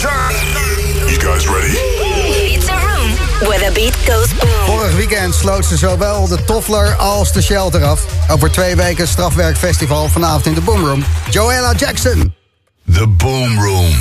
You guys ready? It's a room where the beat goes boom. Vorig weekend sloot ze zowel de Toffler als de Shelter af. Over twee weken strafwerkfestival vanavond in de Boomroom. Joanna Jackson. The Boom Room.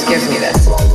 just gives me this.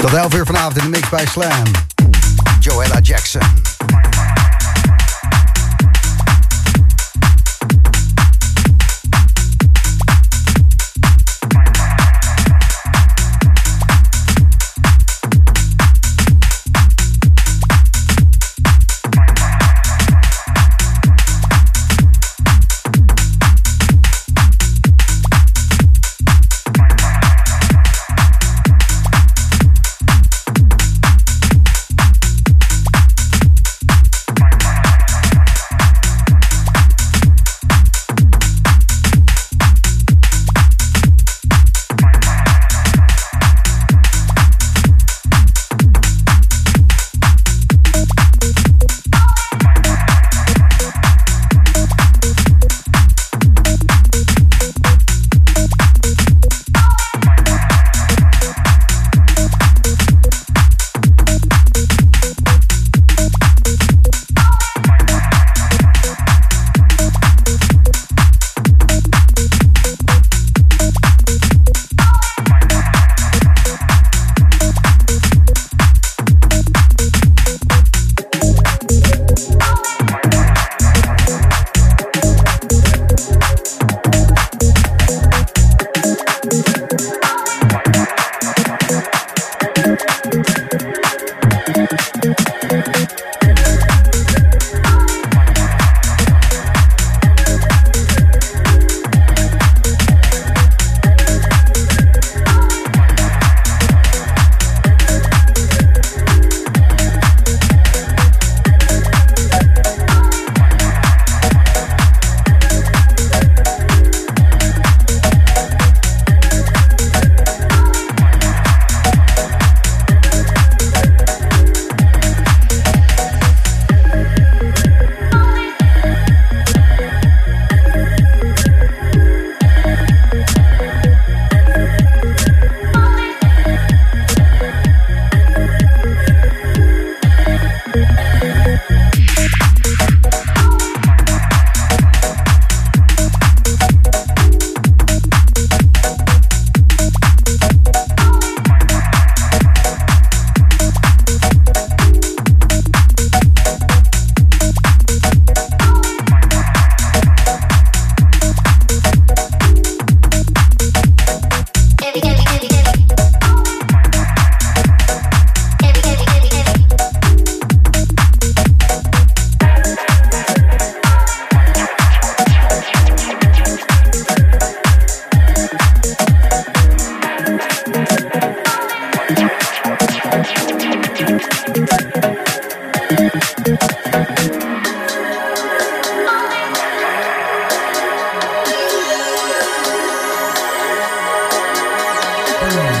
Tot 11 uur vanavond in de mix bij Slam. Joella Jackson. Yeah.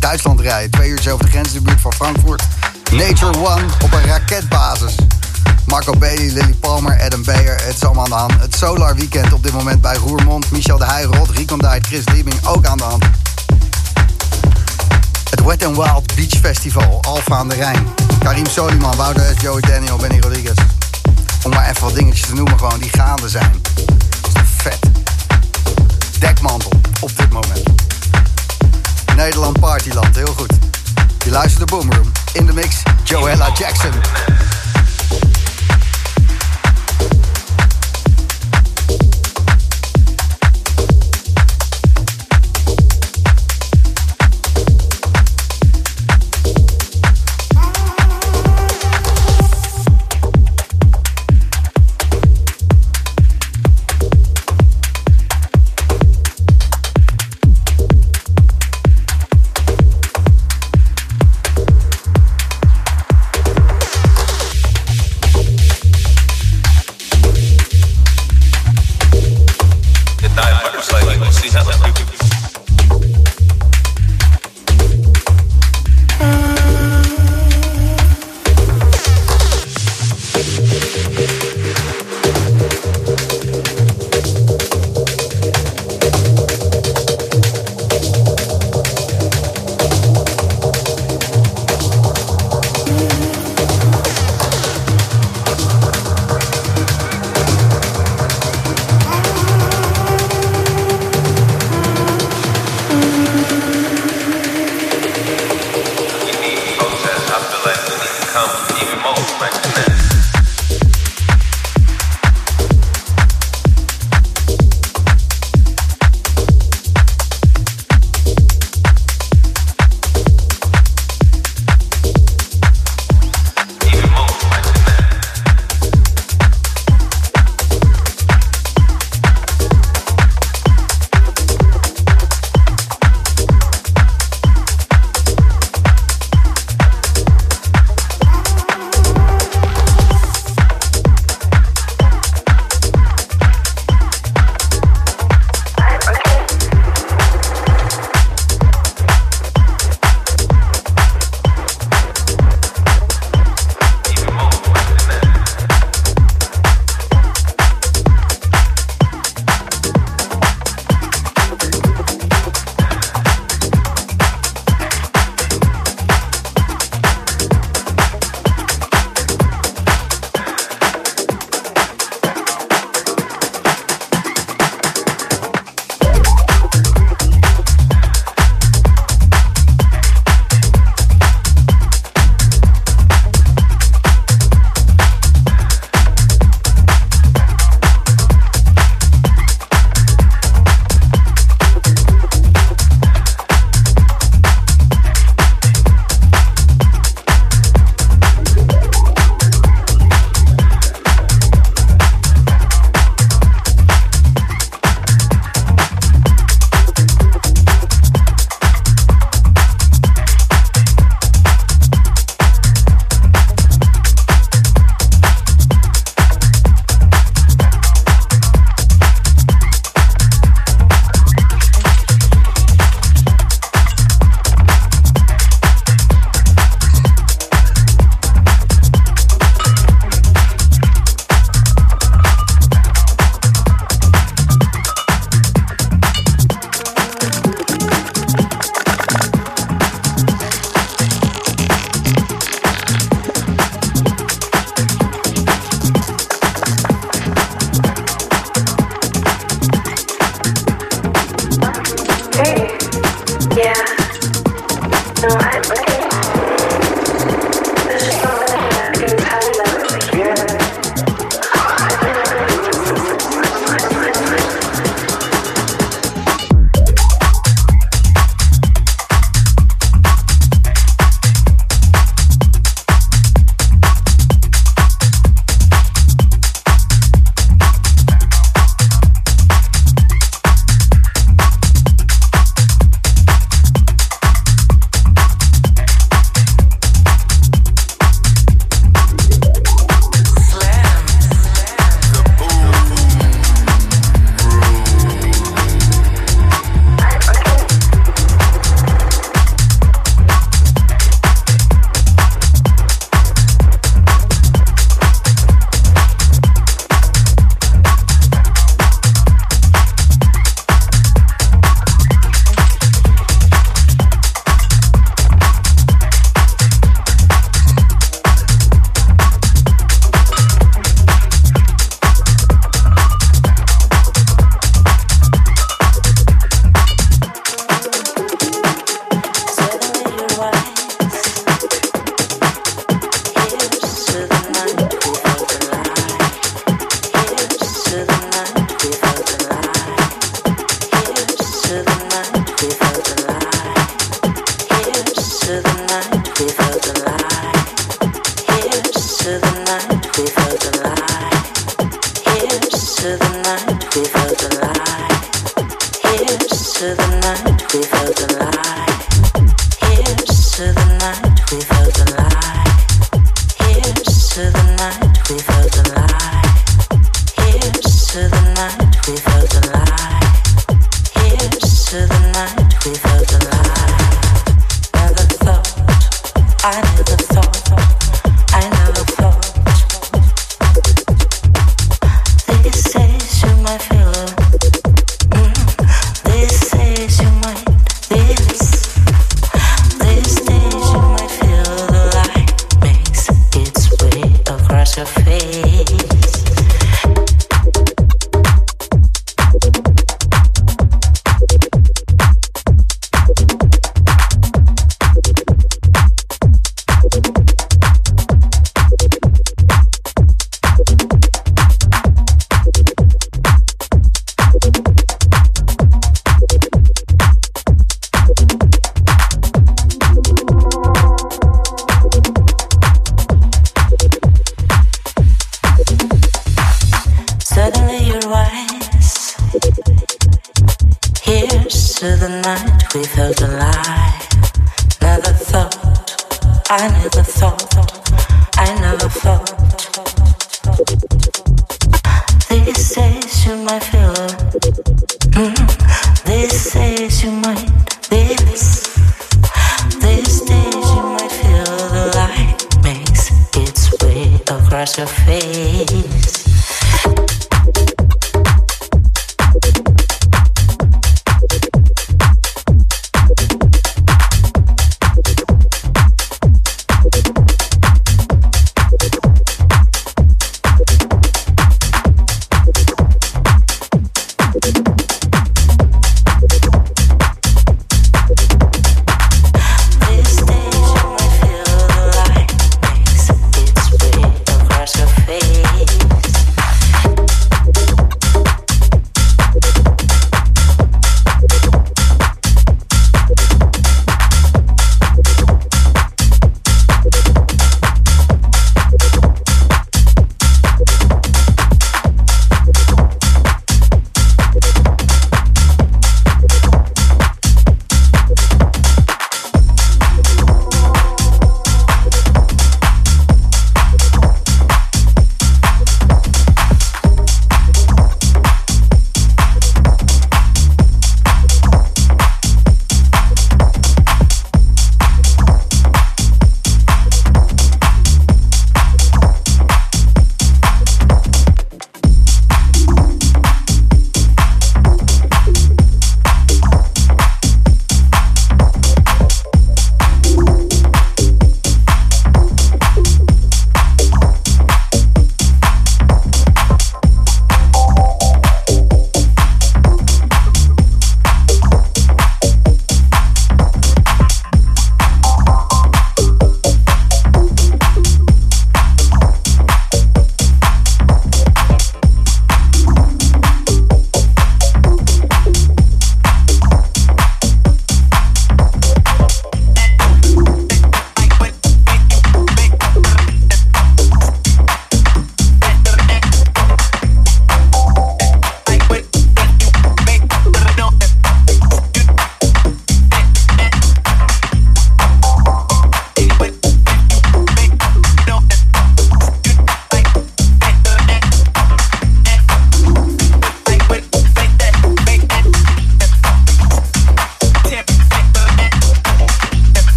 Naar Duitsland rijden. Twee uurtjes over de grens in de buurt van Frankfurt. Nature One op een raketbasis. Marco Bailey, Lily Palmer, Adam Beyer. Het is allemaal aan de hand. Het Solar Weekend op dit moment bij Roermond. Michel de Heij, Rod, Chris Liebing ook aan de hand. Het Wet n Wild Beach Festival, Alfa aan de Rijn. Karim Soliman, Wouter S. Joey Daniel, Benny Rodriguez. Om maar even wat dingetjes te noemen gewoon die gaande zijn. Dat is vet. Dekmantel op dit moment. Nederland Partyland, heel goed. Je luistert de Boomroom. In de mix, Joella Jackson.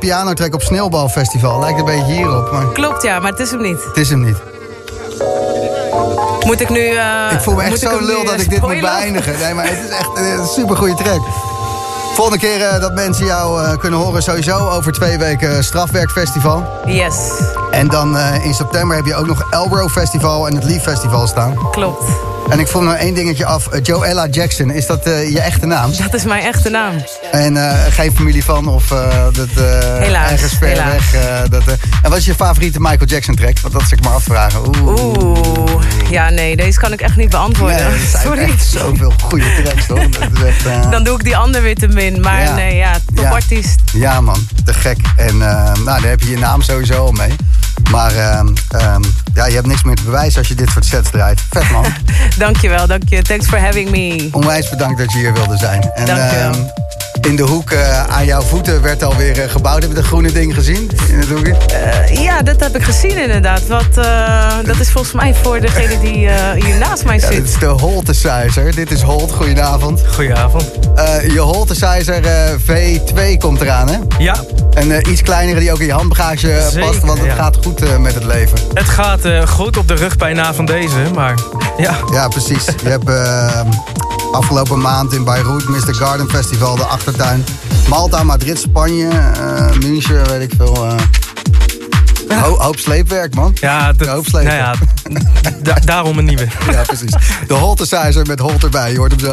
Pianotrack op Sneeuwbalfestival. Lijkt een beetje hierop, maar Klopt, ja, maar het is hem niet. het is hem niet. Moet ik nu... eh, Ik voel me echt zo lul dat eh, ik dit moet beëindigen. Nee, maar het is echt een super goede track. Volgende keer eh, dat mensen jou kunnen horen, sowieso over twee weken Strafwerkfestival. Yes, En dan in september heb je ook nog Elbro Festival en het Leaf Festival staan. klopt. En ik voel nog één dingetje af. Eh, Joella Jackson, is dat eh, je echte naam? Dat is mijn echte naam. En eh, geen familie van of dat Helaas, ergens ver helaas. weg. dat. En wat is je favoriete Michael Jackson track? Want dat is ik maar afvragen. Oeh. Oeh, ja nee, deze kan ik echt niet beantwoorden. Nee, er Sorry. echt zoveel goede tracks, toch? Dat is echt, eh, Dan doe ik die ander weer te min. Maar Ja. nee, ja, topartiest. Ja, man. Te gek. En nou, daar heb je je naam sowieso al mee. Maar ehm, ehm, ja, je hebt niks meer te bewijzen als je dit soort sets draait. Vet, man. Dankjewel, dank je. Thanks for having me. Onwijs bedankt dat je hier wilde zijn. En, Dankjewel. ehm, in de hoek eh, aan jouw voeten werd alweer eh, gebouwd. Heb je dat groene ding gezien? In het hoekje? Eh, ja, dat heb ik gezien inderdaad. Wat, eh, dat is volgens mij voor degene die eh, hier naast mij Ja, zit. dit is de Holtesizer. Dit is Holt. Goedenavond. Goedenavond. Eh, je Holtesizer eh, V2 komt eraan, hè? Ja, Een eh, iets kleinere die ook in je handbagage Zeker, past. Want het ja. gaat goed eh, met het leven. het gaat eh, goed op de rugpijn na van deze, maar ja. Ja, precies. Je hebt eh, afgelopen maand in Beirut, Mr. Garden Festival, de achtertuin. Malta, Madrid, Spanje, eh München, weet ik veel. eh. Ho- hoop sleepwerk, man. Ja, Een hoop slepen. nou ja da- daarom een nieuwe. Ja, precies. De Holtesizer met Holt erbij. Je hoort hem zo.